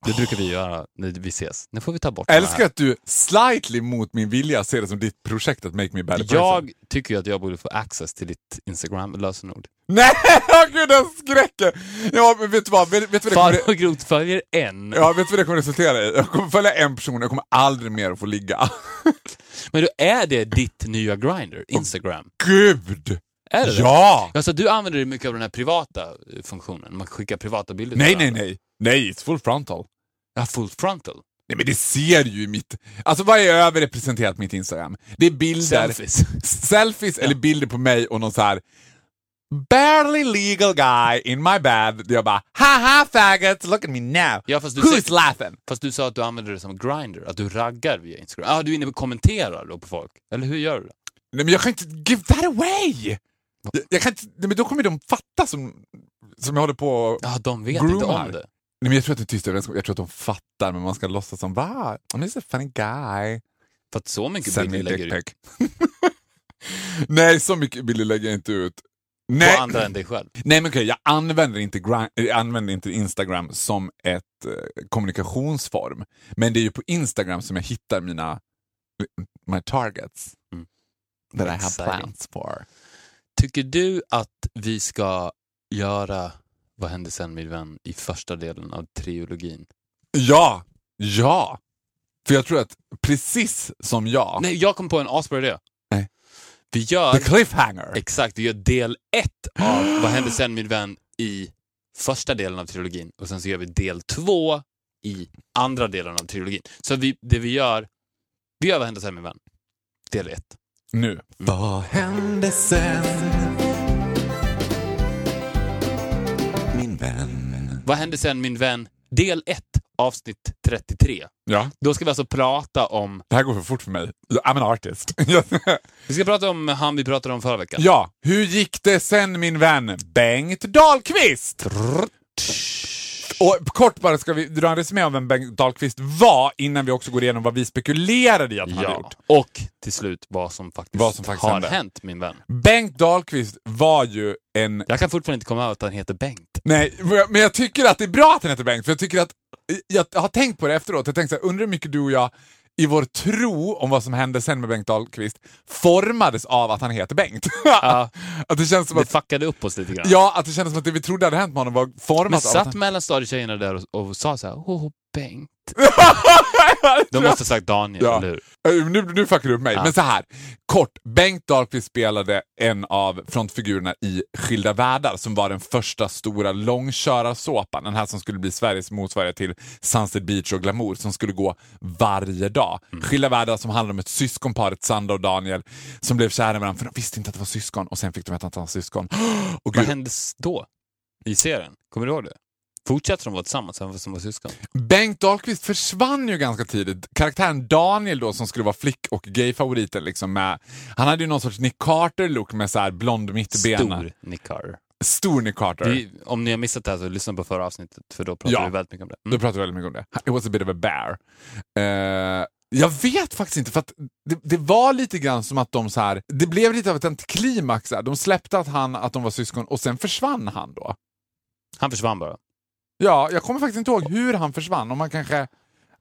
Det brukar vi göra när vi ses. Nu får vi ta bort Jag älskar att du slightly mot min vilja ser det som ditt projekt att make me better person. Jag tycker ju att jag borde få access till ditt Instagram-lösenord. Nej, åh gud den skräcken! Ja, men vet du vad? Vet, vet du vad det kommer... Groth följer en. Ja, vet du vad det kommer resultera i? Jag kommer följa en person, jag kommer aldrig mer att få ligga. Men då är det ditt nya Grindr, Instagram? Gud! Är det det? Ja! Alltså du använder mycket av den här privata eh, funktionen, man skickar privata bilder Nej, nej, nej. Nej, it's full frontal. Ja, full frontal. Nej men det ser ju mitt... Alltså vad är överrepresenterat på mitt Instagram? Det är bilder, Selfies. selfies eller bilder på mig och någon så här barely legal guy in my bed. Jag bara haha faggots, look at me now. Ja, fast du Who's ser- laughing? Fast du sa att du använder det som Grindr, att du raggar via Instagram. Ja, ah, du är inne och kommenterar då på folk. Eller hur gör du det? Nej men jag kan inte give that away! Jag, jag kan inte, nej, men då kommer de fatta som, som jag håller på och- Ja, de vet Groomar. inte om det. Nej men jag tror att det är tyst överenskommelse, jag tror att de fattar men man ska låtsas som va? I'm just a funny guy. För att så mycket Send me bilder lägger du. Nej, så mycket bilder lägger jag inte ut. på Nej, andra än dig själv. Nej men okej, jag använder inte, jag använder inte Instagram som ett eh, kommunikationsform. Men det är ju på Instagram som jag hittar mina my targets. Mm. That I have plans for. Tycker du att vi ska göra Vad hände sen min vän i första delen av triologin? Ja! Ja! För jag tror att precis som jag, Nej, jag kom på en asbra idé. Nej. Vi gör, the cliffhanger. exakt, vi gör del ett av Vad hände sen min vän i första delen av trilogin och sen så gör vi del två i andra delen av trilogin. Så vi, det vi gör, vi gör Vad hände sen min vän? Del ett. Nu. Vad hände sen? Vän. Vad hände sen min vän? Del 1, avsnitt 33. Ja, Då ska vi alltså prata om... det här går för fort för mig. I'm an artist. Vi ska prata om han vi pratade om förra veckan. ja, hur gick det sen min vän Bengt Dahlqvist? Och kort bara ska vi dra en resumé av vem Bengt Dahlqvist var innan vi också går igenom vad vi spekulerade i att han hade Ja. gjort. Och till slut vad som faktiskt, Vad som faktiskt har hände. hänt, min vän. Bengt Dahlqvist var ju en... Jag kan fortfarande inte komma över att han heter Bengt. Nej, men jag tycker att det är bra att han heter Bengt, för jag tycker att... Jag har tänkt på det efteråt, jag tänkte så här, undrar hur mycket du och jag i vår tro om vad som hände sen med Bengt Dahlqvist formades av att han heter Bengt. Ja. att det känns som Det att... fuckade upp oss lite grann. Ja, att det kändes som att det vi trodde hade hänt med honom var Men format av att satt han... mellanstadietjejerna där och, och sa så här, åh Bengt. De måste ha sagt Daniel, Ja. eller hur? Eh, Nu, nu fuckar du upp mig. Ja. Men så här, kort. Bengt Dahlqvist spelade en av frontfigurerna i Skilda världar som var den första stora långkörarsåpan. Den här som skulle bli Sveriges motsvarighet till Sunset Beach och Glamour som skulle gå varje dag. Mm. Skilda världar som handlar om ett syskonpar, ett Sandra och Daniel, som blev kära i varandra för de visste inte att det var syskon och sen fick de veta att de var syskon. Och Vad hände då? I serien? Kommer du ihåg det? Fortsätter de vara tillsammans även fast de var syskon? Bengt Dahlqvist försvann ju ganska tidigt. Karaktären Daniel då som skulle vara flick och gayfavoriten liksom med, han hade ju någon sorts Nick Carter-look med så här blond mittbena. Stor Nick Carter. Stor Nick Carter. Vi, om ni har missat det här så lyssna på förra avsnittet, för då pratade Ja. vi väldigt mycket om det. Då Mm. pratar vi väldigt mycket om det. It was a bit of a bear. Eh, jag vet faktiskt inte, för det, det var lite grann som att de så här, det blev lite av ett antiklimax. De släppte att, han, att de var syskon och sen försvann han då. Han försvann bara. Ja, jag kommer faktiskt inte ihåg hur han försvann. Om man kanske...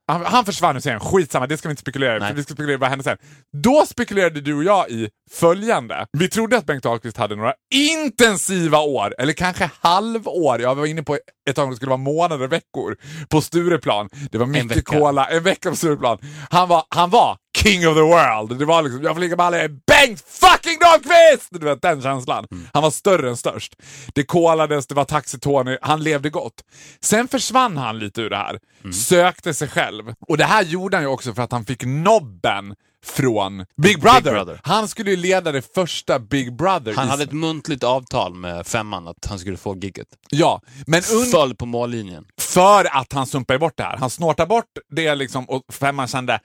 Han, han försvann i serien, skitsamma, det ska vi inte spekulera i, vi ska spekulera vad hände sen. Då spekulerade du och jag i följande. Vi trodde att Bengt Ahlqvist hade några intensiva år, eller kanske halvår. Jag var inne på ett tag om det skulle vara månader, veckor, på Stureplan. Det var mycket cola, en vecka på Stureplan. Han var, han var king of the world. Det var liksom, jag får ligga med alla, Bengt fucking Dahlqvist! Du vet den känslan. Han var större än störst. Det kolades, det var Taxi-Tony, han levde gott. Sen försvann han lite ur det här, sökte sig själv. Och det här gjorde han ju också för att han fick nobben från Big Brother. Brother. Han skulle ju leda det första Big Brother. Han hade ett muntligt avtal med femman att han skulle få gigget. Ja, men Föll på mållinjen. för att han sumpade bort det här. Han snortade bort det liksom och femman kände...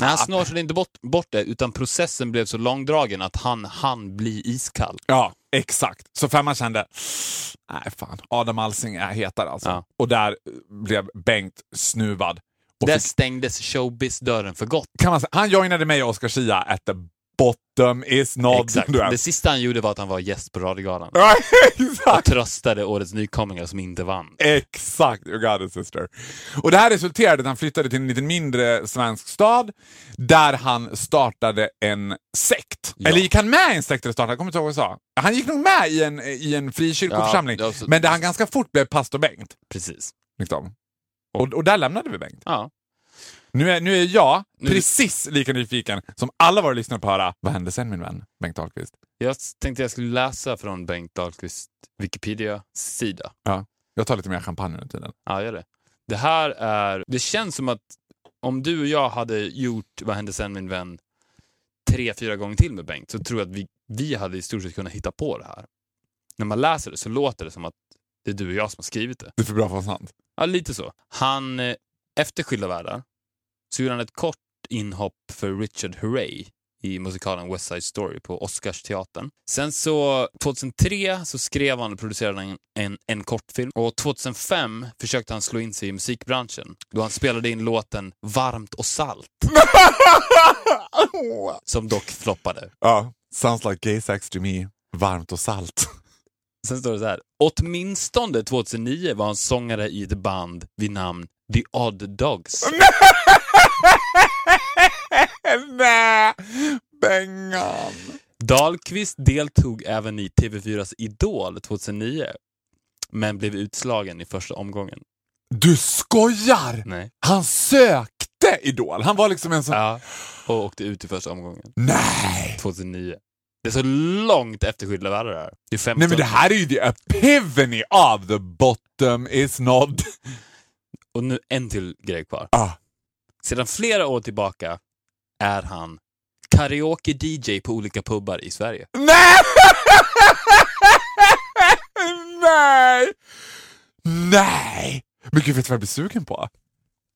Nej, han "Ah, snortade inte bort, bort det, utan processen blev så långdragen att han hann bli iskall. Ja, exakt. Så femman kände, nej fan, Adam Alsing är hetare alltså. Ja. Och där blev Bengt snuvad. Och Där fick, stängdes showbiz-dörren för gott. kan man säga, han joinade mig och Oscar Zia at the bottom is not... Exakt. Det sista han gjorde var att han var gäst på Radiogalan. Ja, Och exakt! tröstade årets nykomlingar som inte vann. Exakt, you got it sister. Och det här resulterade i att han flyttade till en lite mindre svensk stad där han startade en sekt. Ja. Eller gick han med i en sekt eller startade? Jag kommer inte ihåg vad jag sa. Han gick nog med i en, i en frikyrkoförsamling. Ja, men där han ganska fort blev pastor Bengt. Precis. Liksom. Och, och där lämnade vi Bengt. Ja. Nu är, nu är jag Nu- precis lika nyfiken som alla våra lyssnare på att höra vad hände sen min vän Bengt Dahlqvist? Jag tänkte jag skulle läsa från Bengt Dahlqvists Wikipedia-sida. Jag tar lite mer champagne under tiden. Ja, gör det. Det här är... Det känns som att om du och jag hade gjort Vad hände sen min vän tre, fyra gånger till med Bengt så tror jag att vi, vi hade i stort sett kunnat hitta på det här. När man läser det så låter det som att det är du och jag som har skrivit det. Det är för bra för att vara sant. Ja, lite så. Han, eh, efter Skilda världar, så gjorde han ett kort inhopp för Richard Hurray i musikalen West Side Story på Oscarsteatern. Sen så, 2003 så skrev han och producerade en, en, en kortfilm och 2005 försökte han slå in sig i musikbranschen då han spelade in låten Varmt och salt, som dock floppade. ja, sounds like gay sex to me. Varmt och salt. Sen står det så här. Åtminstone 2009 var han sångare i ett band vid namn The Odd Dogs. Nej, Bengan. Dahlqvist deltog även i TV4s Idol 2009, men blev utslagen i första omgången. Du skojar! Nej. Han sökte Idol. Han var liksom en sån... Ja, och åkte ut i första omgången Nej! 2009. Det är så långt efter Skilda världar det här. Det är 15. Nej men det här är ju the epiphany of the bottom is not... Och nu en till grej kvar. Ah. Sedan flera år tillbaka är han karaoke-DJ på olika pubbar i Sverige. Nej! Nej! Nej! Men gud, vet du vad jag blir sugen på?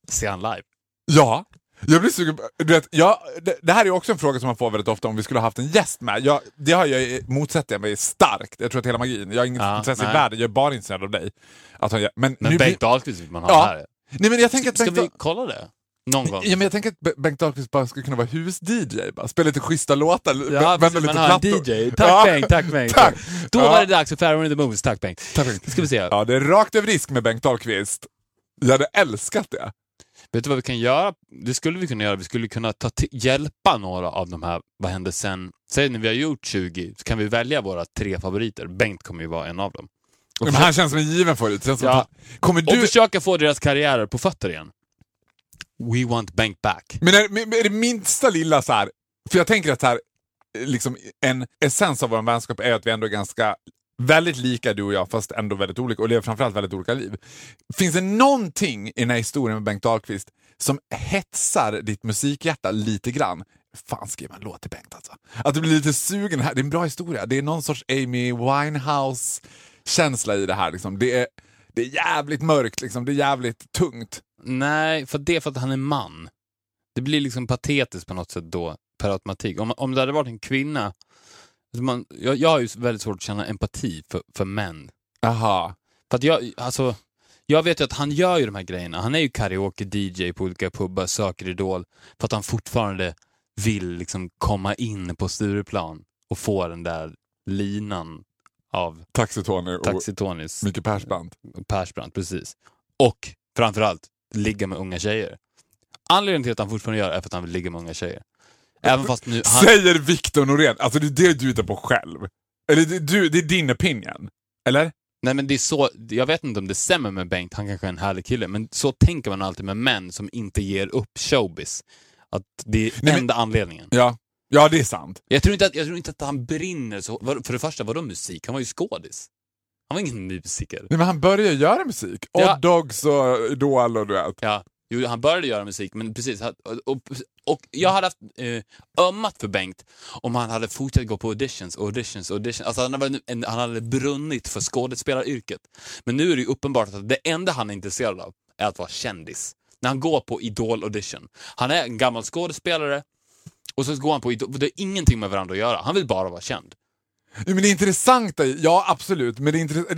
Se han live. Ja, jag blir sugen på... Du vet, jag, det, det här är också en fråga som man får väldigt ofta om vi skulle ha haft en gäst med. Jag, det har jag, motsätter jag mig starkt. Jag tror att hela magin, jag har inget Ja, intresse i nej. världen, jag är bara intresserad av dig. Att ha, men Men nu Bengt Dahlqvist vill man ha Ja, här. nej, men jag tänker att Ska Bengt, vi kolla det? Någon gång? ja, men jag tänker att Be- Bengt Dahlqvist bara skulle kunna vara hus-DJ, bara. spela lite schyssta låtar, Ja, vända precis, lite man har en plattor. DJ. Tack Ja, Bengt, tack Bengt. Tack. Då Ja. var det dags för Pharaoh in the Movies. Tack Bengt. Tack, Bengt. Ska vi se. Ja, det är rakt över risk med Bengt Dahlqvist. Jag hade älskat det. Vet du vad vi kan göra? Det skulle vi kunna göra. Vi skulle kunna ta hjälpa några av de här, vad hände sen? Säg när vi har gjort 20, så kan vi välja våra tre favoriter. Bengt kommer ju vara en av dem. Och, Men han känns som en given favorit. Ja. kommer och du... försöka få deras karriärer på fötter igen. We want Bengt back. Men är, men är det minsta lilla så här, för jag tänker att så här, liksom, en essens av vår vänskap är att vi ändå är ganska väldigt lika du och jag, fast ändå väldigt olika och lever framförallt väldigt olika liv. Finns det någonting i den här historien med Bengt Dahlqvist som hetsar ditt musikhjärta lite grann? Fan, skriv en låt till Bengt alltså. Att du blir lite sugen här. Det är en bra historia. Det är någon sorts Amy Winehouse-känsla i det här. Liksom. Det, är, det är jävligt mörkt, liksom. det är jävligt tungt. Nej, för det är för att han är man. Det blir liksom patetiskt på något sätt då, per automatik. Om, om det hade varit en kvinna, alltså man, jag, jag har ju väldigt svårt att känna empati för, för män. Aha. För att jag, alltså, jag vet ju att han gör ju de här grejerna. Han är ju karaoke-DJ på olika pubbar, söker Idol, för att han fortfarande vill liksom komma in på Stureplan och få den där linan av Taxi-Tony och Taxi-Tonys Micke Persbrandt. Persbrandt, precis. Och framförallt, ligga med unga tjejer. Anledningen till att han fortfarande gör det är för att han vill ligga med unga tjejer. Även fast nu... Han, Säger Victor Norén. Alltså det är det du hittar på själv. Eller det, du, det är din opinion. Eller? nej men det är så, jag vet inte om det stämmer med Bengt, han kanske är en härlig kille, men så tänker man alltid med män som inte ger upp showbiz. Att det är Nej, men- enda anledningen. Ja. Ja, det är sant. Jag tror, inte att, jag tror inte att han brinner så... För det första, vadå musik? Han var ju skådis. Han var ingen musiker. Nej, men han börjar göra musik. Ja. Odd Dogs och Idol och du vet. Ja, jo, han började göra musik, men precis. Och, och, jag hade haft eh, ömmat för Bengt om han hade fortsatt gå på auditions, auditions, auditions. Alltså han, hade, han hade brunnit för skådespelaryrket. Men nu är det ju uppenbart att det enda han är intresserad av är att vara kändis. När han går på Idol-audition. Han är en gammal skådespelare och så går han på Idol. Det har ingenting med varandra att göra. Han vill bara vara känd. Men det intressanta, ja absolut, men det intressanta...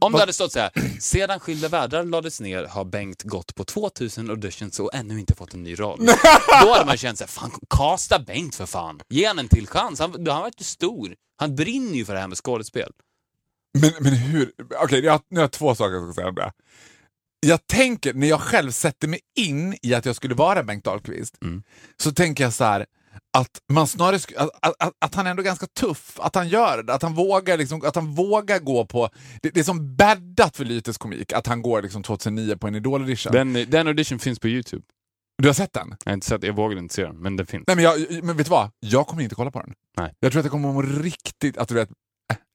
Om det hade stått så här, sedan Skilda världar lades ner har Bengt gått på 2000 auditions och ännu inte fått en ny roll. Då hade man känt så här, fan kasta Bengt för fan. Ge han en till chans. Han, han har varit stor. Han brinner ju för det här med skådespel. Men, men hur... Okej, jag, nu har jag två saker jag ska säga om det. Jag tänker, när jag själv sätter mig in i att jag skulle vara Bengt Dahlqvist, Mm. så tänker jag så här att man snarare att, att, att, att han är ändå ganska tuff, att han gör det, att han vågar, liksom, att han vågar gå på... Det, det är som bäddat för Lytes komik, att han går liksom 2009 på en Idol-audition. Den, den audition finns på YouTube. Du har sett den? Jag har inte sett, jag vågar inte se den, men den finns. Nej, men, jag, men vet du vad? Jag kommer inte kolla på den. Nej. Jag tror att jag kommer må riktigt, att du vet,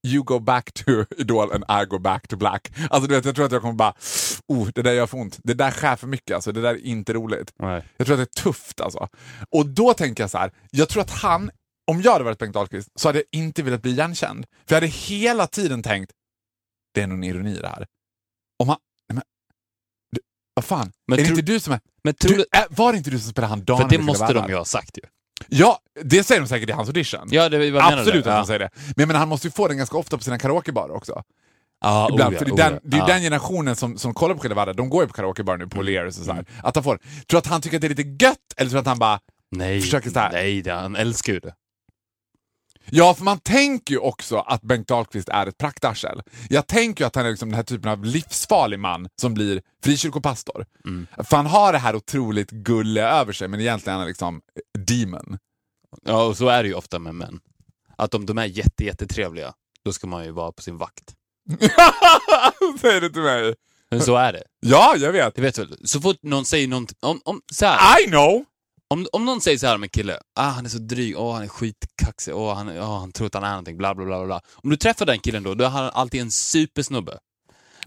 you go back to Idol and I go back to black. Alltså du vet, jag tror att jag kommer bara, oh, det där gör för ont. Det där skär för mycket alltså, det där är inte roligt. Nej. Jag tror att det är tufft alltså. Och då tänker jag så här, jag tror att han, om jag hade varit Bengt Dahlqvist, så hade jag inte velat bli igenkänd. För jag hade hela tiden tänkt, det är någon ironi det här. Om han, nej men, du, vad fan, Men är det inte du som är... Men Du, du, är, var det inte du som spelade han Dan för det måste de ju ha sagt ju. Ja, det säger de säkert i hans audition. Ja, det, vad Absolut att han säger det. Men menar, han måste ju få den ganska ofta på sina karaokebarer också. Ja, oh, Ibland, ja, för det är, oh, den, ja. det är Ja. den generationen som, som kollar på Skilda världar, de går ju på karaokebar nu på Mm. O'Learys och sådär. Att han får, tror att han tycker att det är lite gött, eller tror att han bara... Nej, försöker så här- nej, det, han älskar ju det. Ja, för man tänker ju också att Bengt Dahlqvist är ett praktarsel. Jag tänker ju att han är liksom den här typen av livsfarlig man som blir frikyrkopastor. Mm. För han har det här otroligt gulliga över sig, men egentligen är han liksom demon. Ja, och så är det ju ofta med män. Att om de är jätte, jättetrevliga, då ska man ju vara på sin vakt. Säger du till mig? Men så är det. Ja, jag vet. Det vet du väl? Så fort någon säger någonting, om, om, så här, I know! om, om någon säger så här om en kille, ah, han är så dryg, åh han är skitkaxig, åh han, åh, han tror att han är någonting, bla bla bla bla, bla. Om du träffar den killen då, då är han alltid en supersnubbe.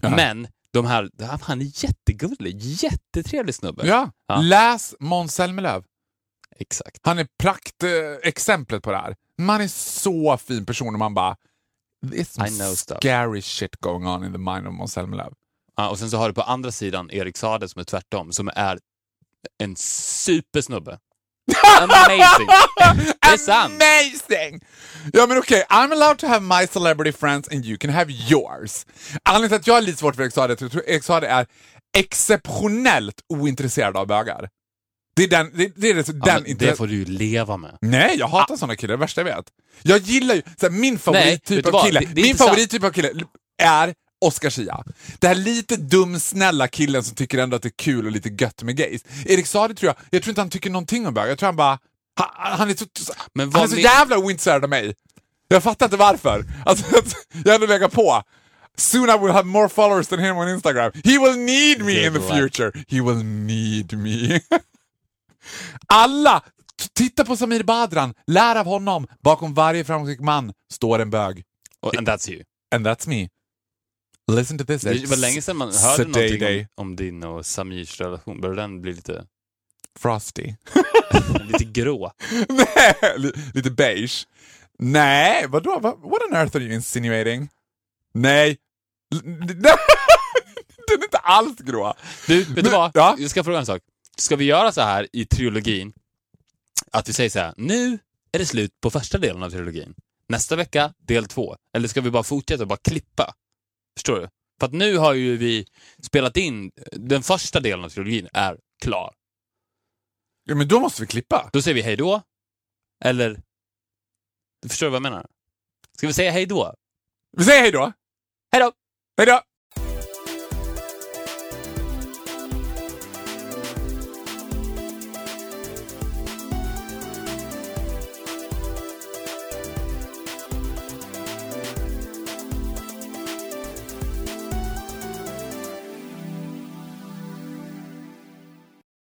Ja. Men, de här, han är jättegullig, jättetrevlig snubbe. Ja. Ja. Läs Måns Zelmerlöw. Exakt. Han är praktexemplet eh, exemplet på det här. Man är så fin person och man bara... There's some I know stuff." scary shit going on in the mind of Måns Zelmerlöw. Ja, och sen så har du på andra sidan Erik Sade som är tvärtom, som är en supersnubbe. Amazing! Det är sant. Amazing! Ja men okej, I'm allowed to have my celebrity friends and you can have yours. Anledningen till att jag är lite svårt för Erik Saade är att jag tror Erik är exceptionellt ointresserad av bögar. Det är den, det, det är Ja, den intresse- det får du ju leva med. Nej, jag hatar såna killar, det är det värsta jag vet. Jag gillar ju, så här, min favorittyp av kille, Det- min favorittyp av kille är Oscar Zia. Det här lite dumsnälla killen som tycker ändå att det är kul och lite gött med gays. Erik Saade tror jag, jag tror inte han tycker någonting om bögar, jag tror han bara, han, han är så, Men han är så jävla ointresserad av mig. Jag fattar inte varför. Alltså, jag ändå legat på. Soon I will have more followers than him on Instagram. He will need me in the future. He will need me. Alla! Titta på Samir Badran, lär av honom. Bakom varje framgångsrik man står en bög. Och, and that's you. And that's me. Listen to this. Det var länge sedan man hörde Saday någonting day. om, om din och Samirs relation. Börjar den bli lite, Frosty. lite grå? Nej, lite beige. Nej, vadå? What, on earth are you insinuating? Nej. Den är inte alls grå. Du, vet du vad? ja? Jag ska fråga en sak. Ska vi göra så här i trilogin, att vi säger så här, nu är det slut på första delen av trilogin. Nästa vecka, del två. Eller ska vi bara fortsätta och bara klippa? Förstår du? För att nu har ju vi spelat in, den första delen av trilogin är klar. Ja, men då måste vi klippa. Då säger vi hej då. Eller... Du förstår vad jag menar? Ska vi säga hej då? Vi säger hej då. Hej då! Hej då!